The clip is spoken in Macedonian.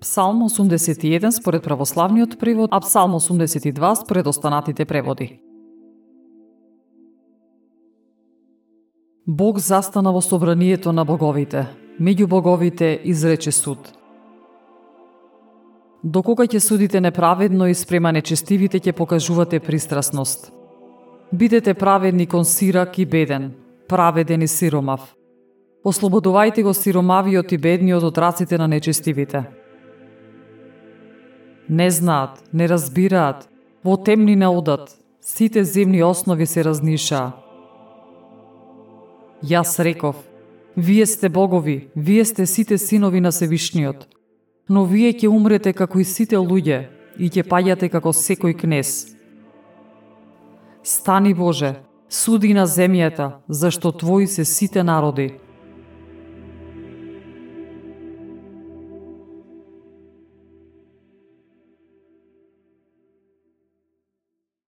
Псалм 81 според православниот превод, а Псалм 82 според останатите преводи. Бог застана во собранието на боговите. Меѓу боговите изрече суд. Докога ќе судите неправедно и спрема нечестивите ќе покажувате пристрасност. Бидете праведни кон сирак и беден, праведен и сиромав. Ослободувајте го сиромавиот и бедниот од раците на нечестивите. Не знаат, не разбираат, во темнина одат, сите земни основи се разнишаа. Јас реков, вие сте богови, вие сте сите синови на Севишниот, но вие ќе умрете како и сите луѓе и ќе паѓате како секој кнез. Стани Боже, суди на земјата, зашто Твои се сите народи,